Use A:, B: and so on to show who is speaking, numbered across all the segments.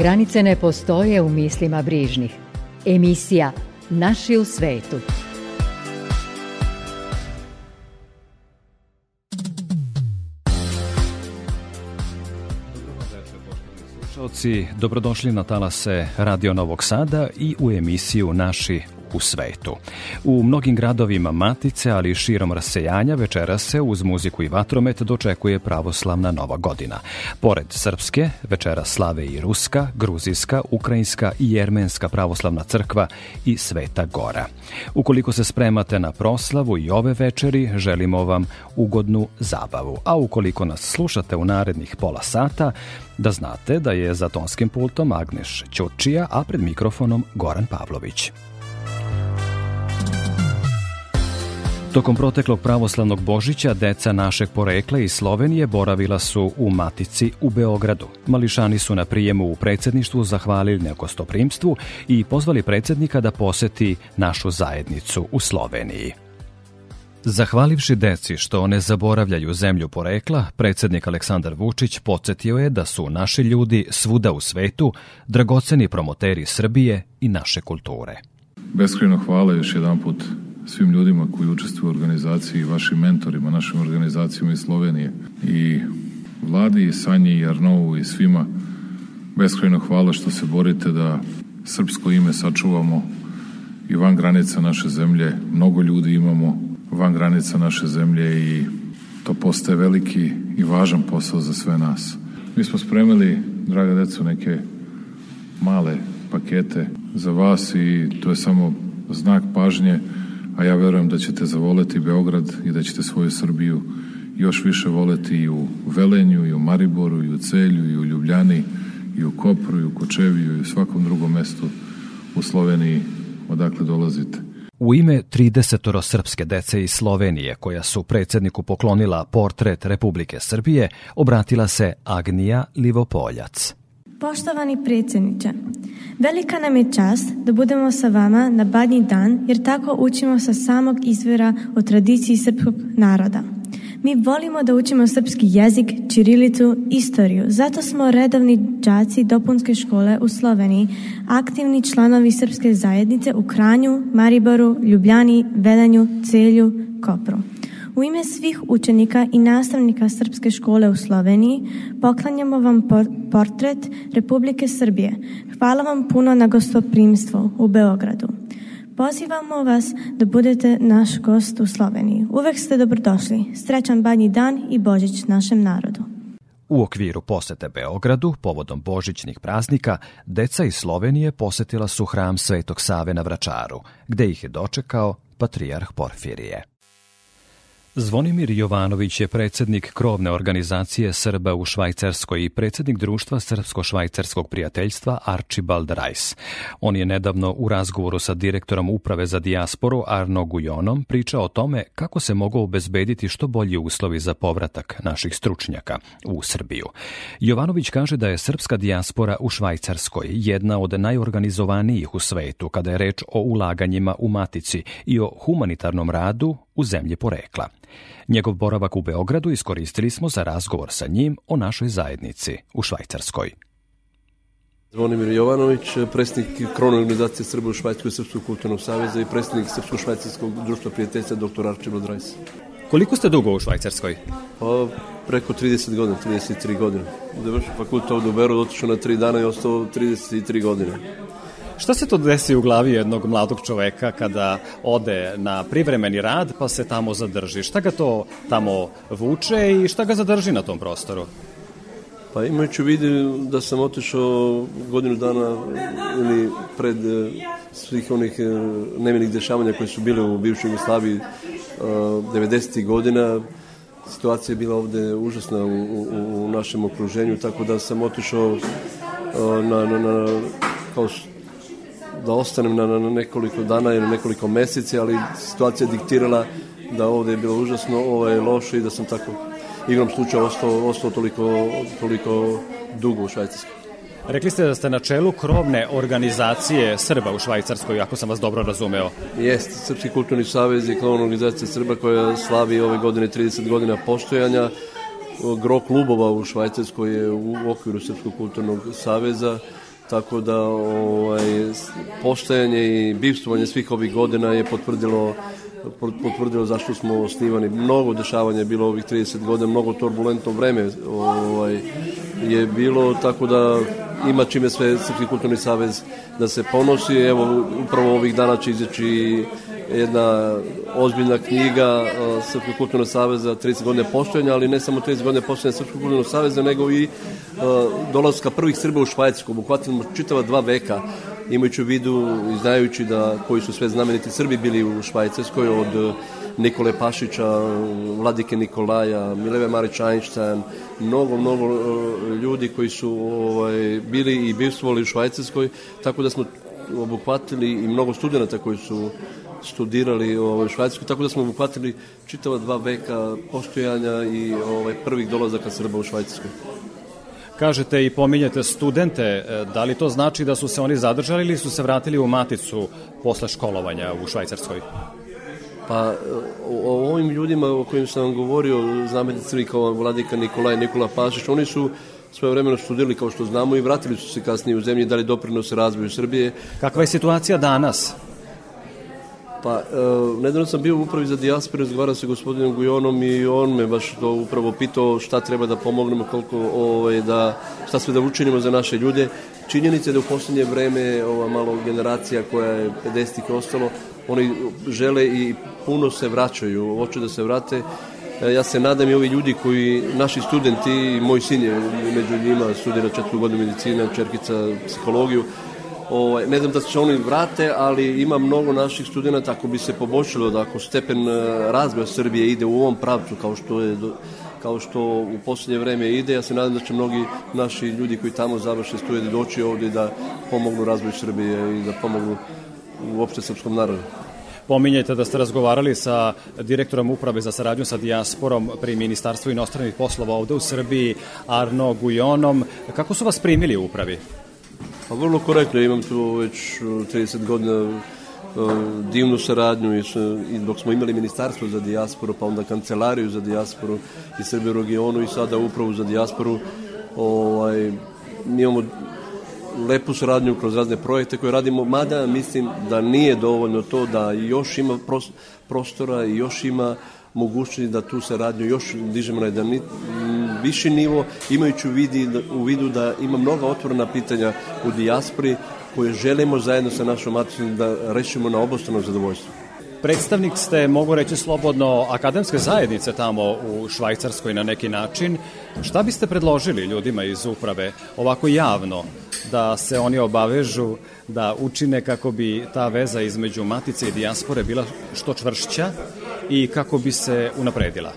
A: Granice ne postoje u mislima brižnih. Emisija Naši u svetu.
B: dobrodošli na talase Radio Novog Sada i u emisiju Naši u svetu. U mnogim gradovima Matice, ali i širom rasejanja, večera se uz muziku i vatromet dočekuje pravoslavna nova godina. Pored srpske, večera slave i ruska, gruzijska, ukrajinska i jermenska pravoslavna crkva i Sveta Gora. Ukoliko se spremate na proslavu i ove večeri, želimo vam ugodnu zabavu. A ukoliko nas slušate u narednih pola sata, da znate da je za tonskim pultom Agneš Ćočija, a pred mikrofonom Goran Pavlović. Tokom proteklog pravoslavnog Božića deca našeg porekla iz Slovenije boravila su u Matici u Beogradu. Mališani su na prijemu u predsedništvu zahvalili nekostoprimstvu i pozvali predsednika da poseti našu zajednicu u Sloveniji. Zahvalivši deci što ne zaboravljaju zemlju porekla, predsednik Aleksandar Vučić podsjetio je da su naši ljudi svuda u svetu dragoceni promoteri Srbije i naše kulture.
C: Beskreno hvala još jedan put svim ljudima koji učestvuju u organizaciji, vašim mentorima, našim organizacijama iz Slovenije i vladi i Sanji i Arnovu i svima beskrajno hvala što se borite da srpsko ime sačuvamo i van granica naše zemlje. Mnogo ljudi imamo van granica naše zemlje i to postaje veliki i važan posao za sve nas. Mi smo spremili, draga deco, neke male pakete za vas i to je samo znak pažnje a ja verujem da ćete zavoleti Beograd i da ćete svoju Srbiju još više voleti i u Velenju, i u Mariboru, i u Celju, i u Ljubljani, i u Kopru, i u Kočeviju, i u svakom drugom mestu u Sloveniji odakle dolazite.
B: U ime 30 srpske dece iz Slovenije, koja su predsedniku poklonila portret Republike Srbije, obratila se Agnija Livopoljac.
D: Poštovani predsjedniče, velika nam je čast da budemo sa vama na badnji dan jer tako učimo sa samog izvora o tradiciji srpskog naroda. Mi volimo da učimo srpski jezik, čirilicu, istoriju. Zato smo redovni đaci dopunske škole u Sloveniji, aktivni članovi srpske zajednice u Kranju, Mariboru, Ljubljani, Vedanju, Celju, Kopru. U ime svih učenika i nastavnika Srpske škole u Sloveniji poklanjamo vam portret Republike Srbije. Hvala vam puno na gostoprimstvo u Beogradu. Pozivamo vas da budete naš gost u Sloveniji. Uvek ste dobrodošli. Srećan badnji dan i Božić našem narodu.
B: U okviru posete Beogradu, povodom božićnih praznika, deca iz Slovenije posetila su hram Svetog Save na Vračaru, gde ih je dočekao patrijarh Porfirije. Zvonimir Jovanović je predsednik krovne organizacije Srba u Švajcarskoj i predsednik društva Srpsko-švajcarskog prijateljstva Archibald Rice. On je nedavno u razgovoru sa direktorom Uprave za dijasporu Arno Gujonom pričao o tome kako se mogu obezbediti što bolji uslovi za povratak naših stručnjaka u Srbiju. Jovanović kaže da je srpska dijaspora u Švajcarskoj jedna od najorganizovanijih u svetu kada je reč o ulaganjima u matici i o humanitarnom radu u zemlji porekla. Njegov boravak u Beogradu iskoristili smo za razgovor sa njim o našoj zajednici u Švajcarskoj.
E: Zvonimir Jovanović, predsjednik krovne organizacije Srba u Švajcarskoj Srpskog kulturnog saveza i predsjednik Srpsko-švajcarskog društva prijateljstva dr. Archibald Rice.
B: Koliko ste dugo u Švajcarskoj?
E: Pa preko 30 godina, 33 godine. Završio fakultet ovde u Beru, otišao na 3 dana i ostao 33 godine.
B: Šta se to desi u glavi jednog mladog čoveka kada ode na privremeni rad pa se tamo zadrži? Šta ga to tamo vuče i šta ga zadrži na tom prostoru?
E: Pa imajući vidi da sam otišao godinu dana ili pred e, svih onih e, neminih dešavanja koje su bile u bivšoj Jugoslaviji 90. E, godina, situacija je bila ovde užasna u, u, u našem okruženju, tako da sam otišao na, na, na kao da ostanem na, na nekoliko dana ili nekoliko meseci, ali situacija je diktirala da ovde je bilo užasno ovaj, loše i da sam tako igrom slučaja ostao, ostao toliko, toliko dugo u Švajcarskoj.
F: Rekli ste da ste na čelu krovne organizacije Srba u Švajcarskoj, ako sam vas dobro razumeo.
E: Jeste, Srpski kulturni savez je krovna organizacija Srba koja slavi ove godine 30 godina postojanja. Gro klubova u Švajcarskoj je u okviru Srpskog kulturnog saveza, tako da ovaj, postojanje i bivstvovanje svih ovih godina je potvrdilo potvrdilo zašto smo osnivani. Mnogo dešavanja je bilo ovih 30 godina, mnogo turbulentno vreme ovaj, je bilo, tako da ima čime sve Srpski kulturni savez da se ponosi. Evo, upravo ovih dana će izaći jedna ozbiljna knjiga Srpskog kulturnog saveza 30 godine postojanja, ali ne samo 30 godine postojanja Srpskog kulturnog saveza, nego i dolaska prvih Srba u Švajcarsku. Obuhvatimo čitava dva veka imajući u vidu i znajući da koji su sve znameniti Srbi bili u Švajcarskoj od Nikole Pašića, Vladike Nikolaja, Mileve Marić Einstein, mnogo, mnogo e, ljudi koji su ovaj, bili i bivstvovali u Švajcarskoj, tako da smo obuhvatili i mnogo studenta koji su studirali ovaj, Švajcarskoj, tako da smo obuhvatili čitava dva veka postojanja i ovaj, prvih dolazaka Srba u Švajcarskoj.
F: Kažete i pominjete studente, e, da li to znači da su se oni zadržali ili su se vratili u maticu posle školovanja u Švajcarskoj?
E: Pa o, ovim ljudima o kojim sam vam govorio, znamenicari kao Vladika Nikolaj, Nikola Pašić, oni su svoje vremeno studirali kao što znamo i vratili su se kasnije u zemlji, dali doprinos razvoju Srbije.
F: Kakva je situacija danas?
E: Pa, e, nedavno sam bio u upravi za dijasporu, razgovarao sa gospodinom Gujonom i on me baš to upravo pitao šta treba da pomognemo, koliko, ovaj, da, šta sve da učinimo za naše ljude. Činjenica je da u poslednje vreme ova malo generacija koja je 50-ih ostalo, oni žele i puno se vraćaju, hoće da se vrate. E, ja se nadam i ovi ljudi koji, naši studenti, moj sin je među njima, studira četiri godinu medicina, čerkica psihologiju, Ovaj, ne znam da se oni vrate, ali ima mnogo naših studenta ako bi se poboljšalo da ako stepen e, razvoja Srbije ide u ovom pravcu kao što je kao što u poslednje vreme ide, ja se nadam da će mnogi naši ljudi koji tamo završe studije doći ovde da pomognu razvoju Srbije i da pomognu uopšte srpskom narodu.
F: Pominjete da ste razgovarali sa direktorom uprave za saradnju sa dijasporom pri Ministarstvu inostranih poslova ovde u Srbiji, Arno Gujonom. Kako su vas primili u upravi?
E: Pa vrlo korektno, imam tu već 30 uh, godina uh, divnu saradnju i, i dok smo imali ministarstvo za dijasporu, pa onda kancelariju za dijasporu i Srbiju regionu i sada upravu za dijasporu, ovaj, mi imamo lepu saradnju kroz razne projekte koje radimo, mada mislim da nije dovoljno to da još ima prostora i još ima mogućnosti da tu saradnju još dižemo na jedan viši nivo, imajući u, vidi, u vidu da ima mnoga otvorena pitanja u dijaspori koje želimo zajedno sa našom maticom da rešimo na obostrano zadovoljstvo.
F: Predstavnik ste, mogu reći slobodno, akademske zajednice tamo u Švajcarskoj na neki način. Šta biste predložili ljudima iz uprave ovako javno da se oni obavežu da učine kako bi ta veza između matice i dijaspore bila što čvršća i kako bi se unapredila?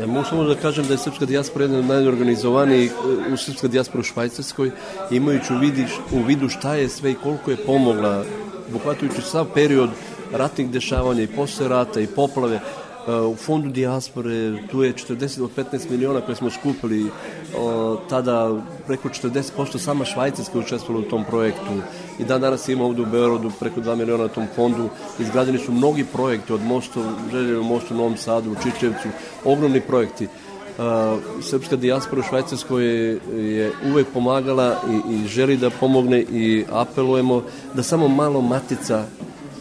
E: Ja mogu samo da kažem da je srpska dijaspora jedna od najorganizovanijih u srpska dijaspora u Švajcarskoj, imajući u, vidi, u vidu šta je sve i koliko je pomogla, obuhvatujući sav period ratnih dešavanja i posle rata i poplave, u fondu dijaspore tu je 40 od 15 miliona koje smo skupili o, tada preko 40% sama Švajcarska učestvovala u tom projektu. I dan danas ima ovde u Beorodu preko 2 miliona na tom fondu. Izgrađeni su mnogi projekti od mosta Željevo mostu u Novom Sadu, u Čičevcu ogromni projekti. Uh, srpska dijaspora u Švajcarskoj je, je uvek pomagala i, i želi da pomogne i apelujemo da samo malo matica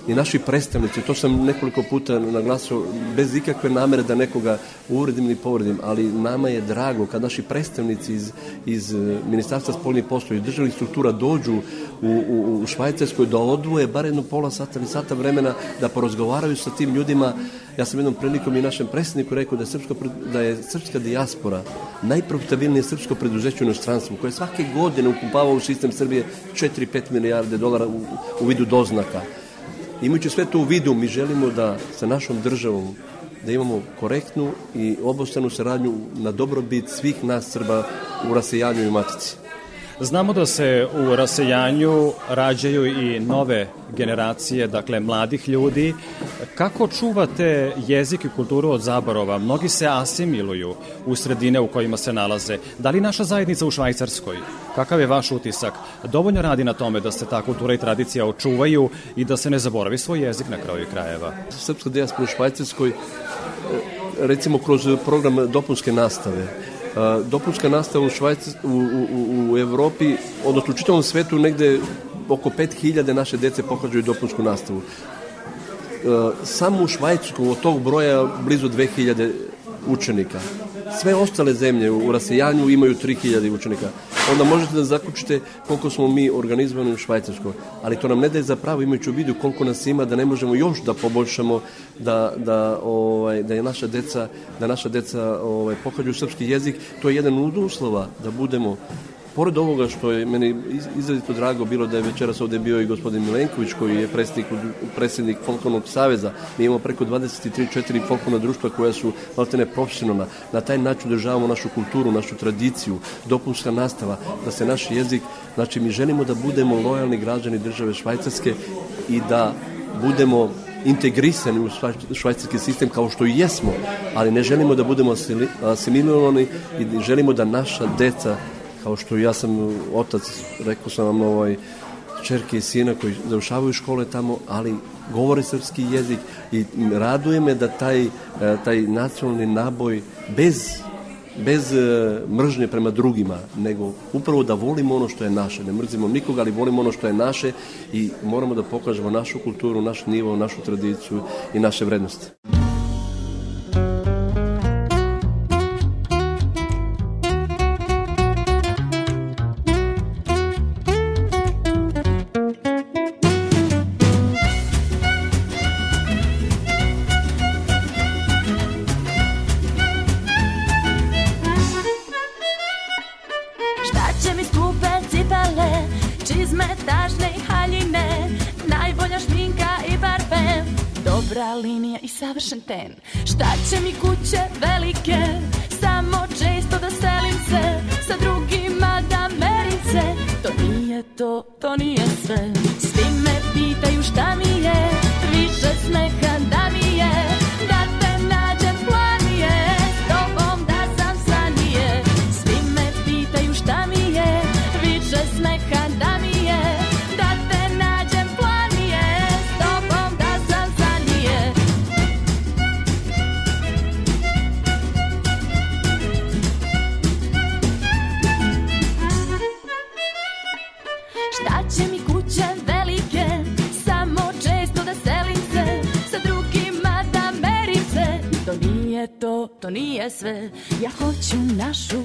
E: i naši predstavnici, to sam nekoliko puta naglasio, bez ikakve namere da nekoga uvredim ili povredim, ali nama je drago kad naši predstavnici iz, iz eh, Ministarstva spoljnih poslova i državnih struktura dođu u, u, u Švajcarskoj da odvoje bar jedno pola sata ili sata vremena da porazgovaraju sa tim ljudima. Ja sam jednom prilikom i našem predstavniku rekao da je, srpska, da je srpska dijaspora najprofitabilnije srpsko preduzeće u inostranstvu koje svake godine ukumpava u sistem Srbije 4-5 milijarde dolara u, u vidu doznaka. Imajući sve to u vidu, mi želimo da sa našom državom da imamo korektnu i obostranu saradnju na dobrobit svih nas Srba u rasejanju i matici.
F: Znamo da se u rasejanju rađaju i nove generacije, dakle mladih ljudi. Kako čuvate jezik i kulturu od zaborova? Mnogi se asimiluju u sredine u kojima se nalaze. Da li naša zajednica u Švajcarskoj, kakav je vaš utisak, dovoljno radi na tome da se ta kultura i tradicija očuvaju i da se ne zaboravi svoj jezik na kraju krajeva?
E: Srpska dijaspora u Švajcarskoj recimo kroz program dopunske nastave dopunska nastava u, Švajc, u, u, u Evropi, odnosno u čitavom svetu negde oko 5000 naše dece pohađaju dopunsku nastavu. Samo u Švajcarsku od tog broja blizu 2000 učenika. Sve ostale zemlje u rasejanju imaju 3000 učenika. Onda možete da zaključite koliko smo mi organizovani u Švajcarskoj. Ali to nam ne daje za pravo imajući u vidu koliko nas ima da ne možemo još da poboljšamo da, da, ovaj, da je naša deca, da naša deca ovaj, pohađaju srpski jezik. To je jedan od uslova da budemo pored ovoga što je meni izrazito drago bilo da je večeras ovde bio i gospodin Milenković koji je predsjednik, predsjednik Folklonog saveza, mi imamo preko 23-4 folklorna društva koja su maltene profesionalna, na taj način održavamo našu kulturu, našu tradiciju, dopunska nastava, da se naš jezik, znači mi želimo da budemo lojalni građani države Švajcarske i da budemo integrisani u švajcarski sistem kao što i jesmo, ali ne želimo da budemo asimilirani i želimo da naša deca kao što ja sam otac, rekao sam vam, ovaj, čerke i sina koji završavaju škole tamo, ali govore srpski jezik i raduje me da taj, e, taj nacionalni naboj bez bez e, mržnje prema drugima, nego upravo da volimo ono što je naše. Ne mrzimo nikoga, ali volimo ono što je naše i moramo da pokažemo našu kulturu, naš nivo, našu tradiciju i naše vrednosti.
G: Nije sve. Ja hoću našu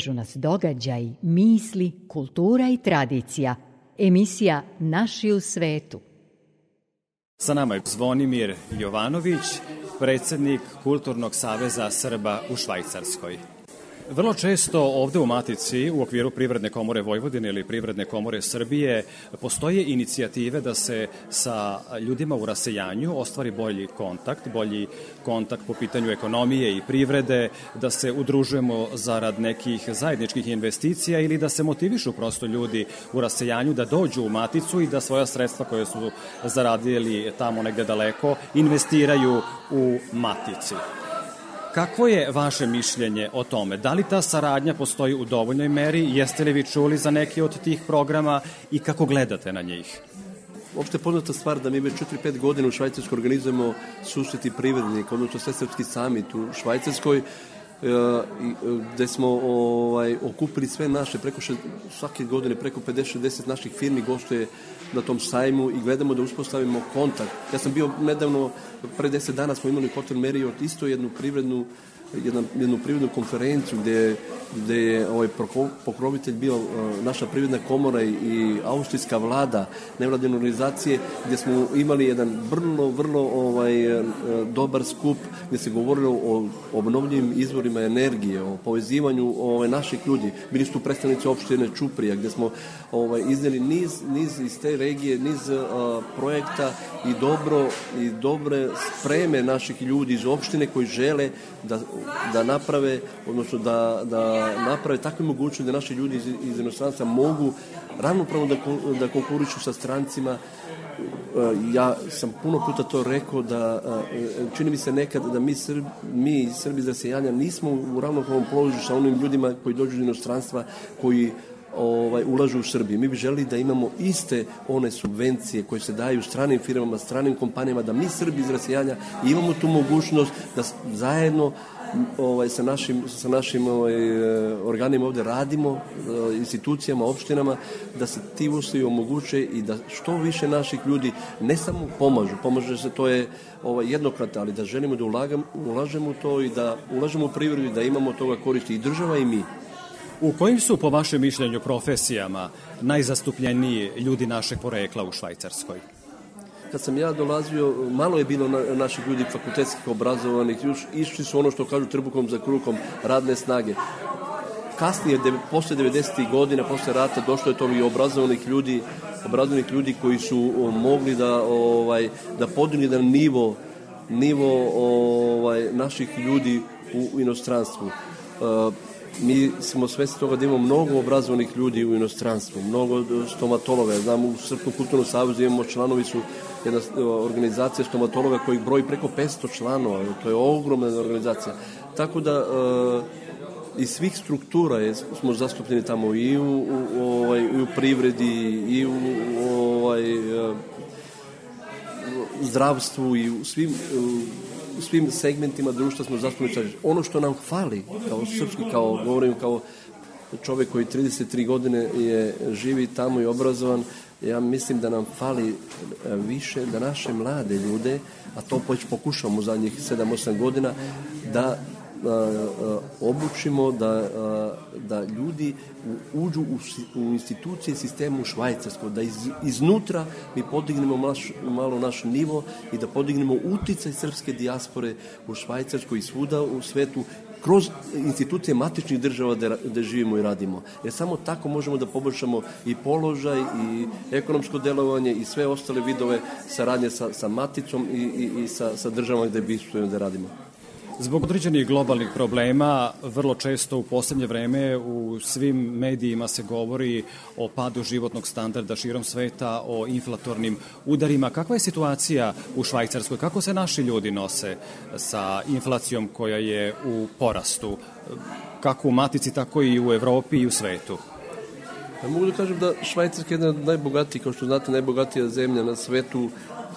A: Vežu nas događaj, misli, kultura i tradicija. Emisija Naši u svetu.
F: Sa nama je Zvonimir Jovanović, predsednik Kulturnog saveza Srba u Švajcarskoj.
B: Vrlo često ovde u Matici, u okviru Privredne komore Vojvodine ili Privredne komore Srbije, postoje inicijative da se sa ljudima u rasejanju ostvari bolji kontakt, bolji kontakt po pitanju ekonomije i privrede, da se udružujemo zarad nekih zajedničkih investicija ili da se motivišu prosto ljudi u rasejanju da dođu u Maticu i da svoja sredstva koje su zaradili tamo negde daleko investiraju u Matici. Kako je vaše mišljenje o tome? Da li ta saradnja postoji u dovoljnoj meri? Jeste li vi čuli za neki od tih programa i kako gledate na njih?
E: Opšte poznata stvar da mi već 4-5 godina u Švajcarskoj organizujemo susreti privrednika, odnosno svesrpski samit u Švajcarskoj, gde smo ovaj, okupili sve naše, preko še, svake godine preko 50-60 naših firmi gostuje na tom sajmu i gledamo da uspostavimo kontakt. Ja sam bio nedavno, pre 10 dana smo imali Hotel Marriott isto jednu privrednu jednu, jednu privrednu konferenciju gde, gde je ovaj pokrovitelj bio uh, naša privredna komora i, austrijska vlada, nevladine organizacije, gde smo imali jedan vrlo, vrlo ovaj, uh, dobar skup gde se govorilo o obnovljivim izvorima energije, o povezivanju ovaj, naših ljudi. Bili su predstavnici opštine Čuprija, gde smo ovaj, izneli niz, niz iz te regije, niz uh, projekta i dobro i dobre spreme naših ljudi iz opštine koji žele da da naprave, odnosno da, da naprave takve mogućnosti da naši ljudi iz, iz inostranstva mogu ravnopravno da, da konkurišu sa strancima. E, ja sam puno puta to rekao da e, čini mi se nekad da mi, Srbi, mi Srbi za sejanja nismo u ravnopravnom položaju sa onim ljudima koji dođu iz inostranstva koji ovaj, ulažu u Srbiji. Mi bi želi da imamo iste one subvencije koje se daju stranim firmama, stranim kompanijama, da mi Srbi iz rasijanja imamo tu mogućnost da zajedno ovaj, sa našim, sa našim ovaj, organima ovde radimo, eh, institucijama, opštinama, da se ti uslovi omoguće i da što više naših ljudi ne samo pomažu, pomaže se, to je ovaj, jednokratno, ali da želimo da ulagam, ulažemo to i da ulažemo u privredu i da imamo toga koristi i država i mi.
B: U kojim su, po vašem mišljenju, profesijama najzastupljeniji ljudi našeg porekla u Švajcarskoj?
E: Kad sam ja dolazio, malo je bilo na, naših ljudi fakultetskih obrazovanih, još išli su ono što kažu trbukom za krukom, radne snage. Kasnije, de, posle 90. godina, posle rata, došlo je to i obrazovanih ljudi, obrazovanih ljudi koji su mogli da, ovaj, da podigli jedan nivo, nivo ovaj, naših ljudi u, inostranstvu. Uh, mi smo svesni toga da imamo mnogo obrazovanih ljudi u inostranstvu, mnogo stomatologa. Znam, u Srpskom kulturnom savjezu imamo članovi su jedna organizacija stomatologa koji broji preko 500 članova. To je ogromna organizacija. Tako da uh, iz svih struktura je, smo zastupljeni tamo i u, u, ovaj, i u privredi i u ovaj, uh, zdravstvu i u svim u svim segmentima društva smo zastupljeni. Ono što nam fali kao srpski, kao govorim kao čovek koji 33 godine je živi tamo i obrazovan, ja mislim da nam fali e, više da naše mlade ljude, a to pokušamo u zadnjih 7-8 godina, da obučimo da, da ljudi uđu u, u institucije sistemu švajcarsko, da iz, iznutra mi podignemo naš, malo naš nivo i da podignemo uticaj srpske dijaspore u Švajcarskoj i svuda u svetu kroz institucije matičnih država da, da živimo i radimo. Jer samo tako možemo da poboljšamo i položaj i ekonomsko delovanje i sve ostale vidove saradnje sa, sa maticom i, i, i sa, sa državama gde bi da radimo.
B: Zbog određenih globalnih problema, vrlo često u poslednje vreme u svim medijima se govori o padu životnog standarda širom sveta, o inflatornim udarima. Kakva je situacija u Švajcarskoj? Kako se naši ljudi nose sa inflacijom koja je u porastu? Kako u Matici, tako i u Evropi i u svetu?
E: Ja mogu da kažem da Švajcarska je jedna od najbogatijih, kao što znate, najbogatija zemlja na svetu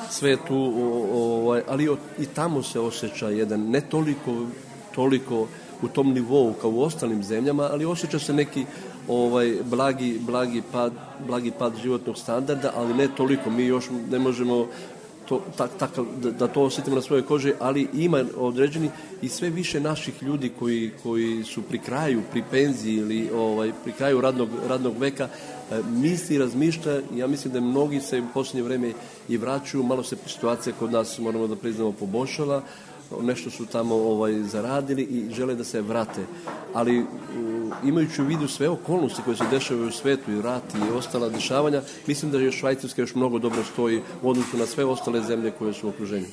E: svetu, ovaj, ali i tamo se osjeća jedan, ne toliko, toliko u tom nivou kao u ostalim zemljama, ali osjeća se neki ovaj blagi, blagi, pad, blagi pad životnog standarda, ali ne toliko. Mi još ne možemo to, tak, tak, da, da to osetimo na svojoj koži, ali ima određeni i sve više naših ljudi koji, koji su pri kraju, pri penziji ili ovaj, pri kraju radnog, radnog veka, e, misli, razmišlja, ja mislim da mnogi se u poslednje vreme i vraćaju, malo se situacija kod nas, moramo da priznamo, poboljšala, nešto su tamo ovaj, zaradili i žele da se vrate. Ali imajući u vidu sve okolnosti koje se dešavaju u svetu i rat i ostala dešavanja, mislim da je Švajcarska još mnogo dobro stoji u odnosu na sve ostale zemlje koje su u okruženju.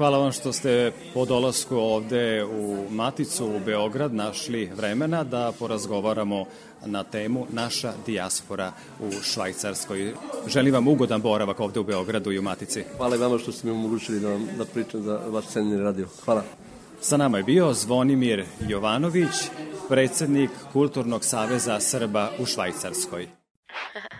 F: Hvala vam što ste po dolasku ovde u Maticu u Beograd našli vremena da porazgovaramo na temu Naša dijaspora u Švajcarskoj. Želim vam ugodan boravak ovde u Beogradu i u Matici.
E: Hvala i vama što ste mi omogućili da, vam, da pričam za vaš cenjeni radio. Hvala.
F: Sa nama je bio Zvonimir Jovanović, predsednik Kulturnog saveza Srba u Švajcarskoj.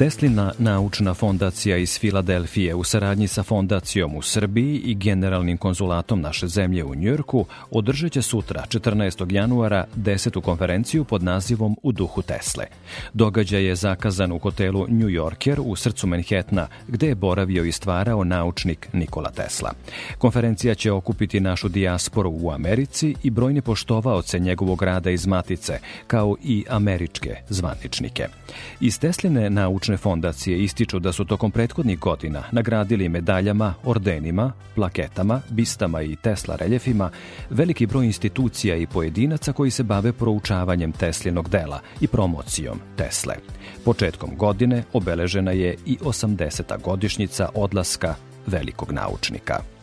B: Teslina naučna fondacija iz Filadelfije u saradnji sa fondacijom u Srbiji i generalnim konzulatom naše zemlje u Njujorku održat će sutra, 14. januara, desetu konferenciju pod nazivom U duhu Tesle. Događaj je zakazan u hotelu New Yorker u srcu Manhattana, gde je boravio i stvarao naučnik Nikola Tesla. Konferencija će okupiti našu dijasporu u Americi i brojne poštovaoce njegovog rada iz Matice, kao i američke zvaničnike. Iz Tesline naučne fondacije ističu da su tokom prethodnih godina nagradili medaljama, ordenima, plaketama, bistama i Tesla reljefima veliki broj institucija i pojedinaca koji se bave proučavanjem Teslinog dela i promocijom Tesle. Početkom godine obeležena je i 80. godišnjica odlaska velikog naučnika.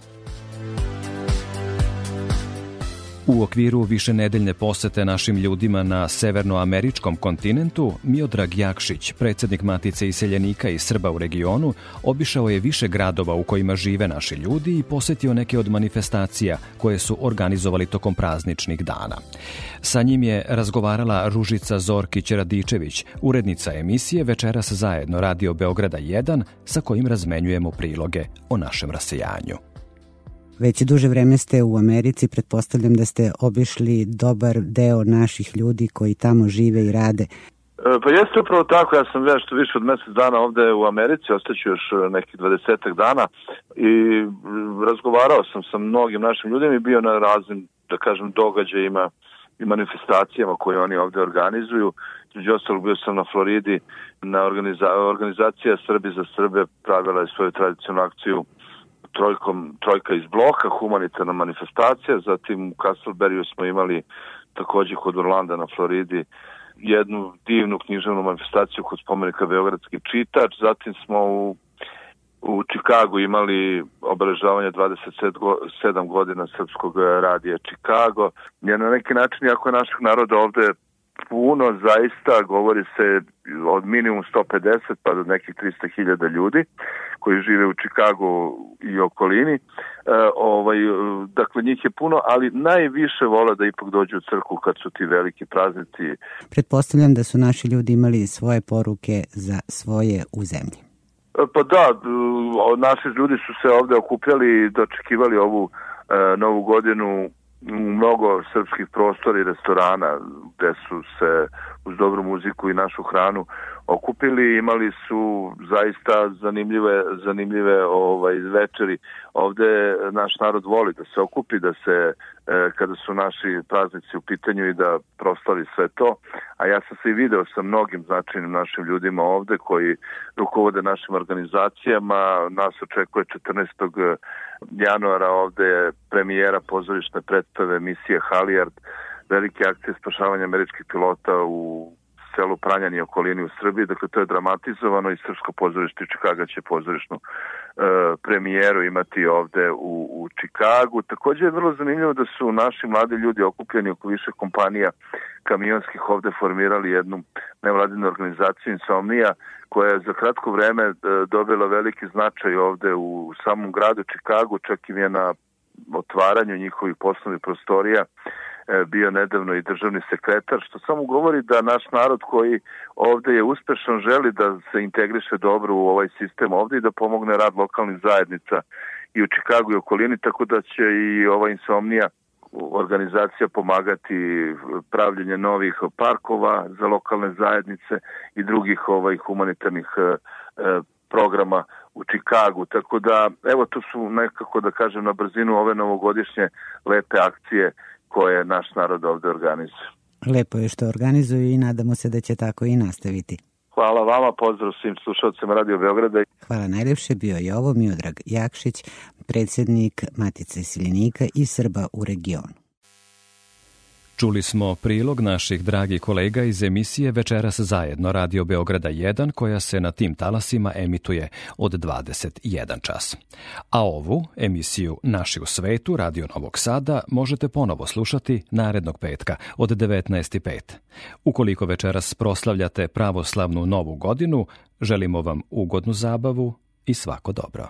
B: U okviru višenedeljne posete našim ljudima na severnoameričkom kontinentu, Miodrag Jakšić, predsednik Matice iseljenika i Srba u regionu, obišao je više gradova u kojima žive naši ljudi i posetio neke od manifestacija koje su organizovali tokom prazničnih dana. Sa njim je razgovarala Ružica Zorkić-Radičević, urednica emisije Večeras zajedno Radio Beograda 1, sa kojim razmenjujemo priloge o našem rasejanju.
H: Već duže vreme ste u Americi, pretpostavljam da ste obišli dobar deo naših ljudi koji tamo žive i rade. E,
I: pa jeste upravo tako, ja sam nešto više od mesec dana ovde u Americi, ostaću još e, nekih 20 dana i razgovarao sam sa mnogim našim ljudima i bio na raznim, da kažem, događajima i manifestacijama koje oni ovde organizuju. Među ostalog bio sam na Floridi, na organiza organizacija Srbi za Srbe pravila je svoju tradicionalnu akciju trojkom, trojka iz bloka, humanitarna manifestacija, zatim u Castleberryu smo imali takođe kod Orlanda na Floridi jednu divnu književnu manifestaciju kod spomenika Beogradski čitač, zatim smo u u Čikagu imali obeležavanje 27 godina srpskog radija Čikago. Je na neki način, jako našeg naroda ovde puno, zaista govori se od minimum 150 pa do nekih 300.000 ljudi koji žive u Čikagu i okolini. E, ovaj, dakle, njih je puno, ali najviše vole da ipak dođu u crku kad su ti veliki praznici.
H: Pretpostavljam da su naši ljudi imali svoje poruke za svoje u zemlji.
I: E, pa da, naši ljudi su se ovde okupljali i dočekivali ovu e, novu godinu mnogo srpskih prostora i restorana gde su se uz dobru muziku i našu hranu okupili, imali su zaista zanimljive zanimljive ovaj večeri. Ovde naš narod voli da se okupi, da se e, kada su naši praznici u pitanju i da proslavi sve to. A ja sam se i video sa mnogim značajnim našim ljudima ovde koji rukovode našim organizacijama. Nas očekuje 14. januara ovde je premijera pozorišne predstave misije Halijard velike akcije spašavanja američkih pilota u selu Pranjan i okolini u Srbiji, dakle to je dramatizovano i Srpsko pozorište Čikaga će pozorišnu e, premijeru imati ovde u, u Čikagu. Takođe je vrlo zanimljivo da su naši mladi ljudi okupljeni oko više kompanija kamionskih ovde formirali jednu nevladinu organizaciju Insomnija koja je za kratko vreme e, dobila veliki značaj ovde u samom gradu Čikagu, čak i je na otvaranju njihovih poslovnih prostorija bio nedavno i državni sekretar, što samo govori da naš narod koji ovde je uspešan želi da se integriše dobro u ovaj sistem ovde i da pomogne rad lokalnih zajednica i u Čikagu i okolini, tako da će i ova insomnija organizacija pomagati pravljenje novih parkova za lokalne zajednice i drugih ovaj humanitarnih e, e, programa u Čikagu. Tako da, evo, to su nekako, da kažem, na brzinu ove novogodišnje lepe akcije koje naš narod ovde organizuje.
H: Lepo je što organizuju i nadamo se da će tako i nastaviti.
I: Hvala vama, pozdrav svim slušalcima Radio Beograda.
H: Hvala najlepše, bio je ovo Miodrag Jakšić, predsednik Matice Siljenika i Srba u regionu.
B: Čuli smo prilog naših dragih kolega iz emisije Večeras zajedno Radio Beograda 1 koja se na tim talasima emituje od 21 čas. A ovu emisiju Naši u svetu Radio Novog Sada možete ponovo slušati narednog petka od 19.05. Ukoliko večeras proslavljate pravoslavnu novu godinu, želimo vam ugodnu zabavu i svako dobro.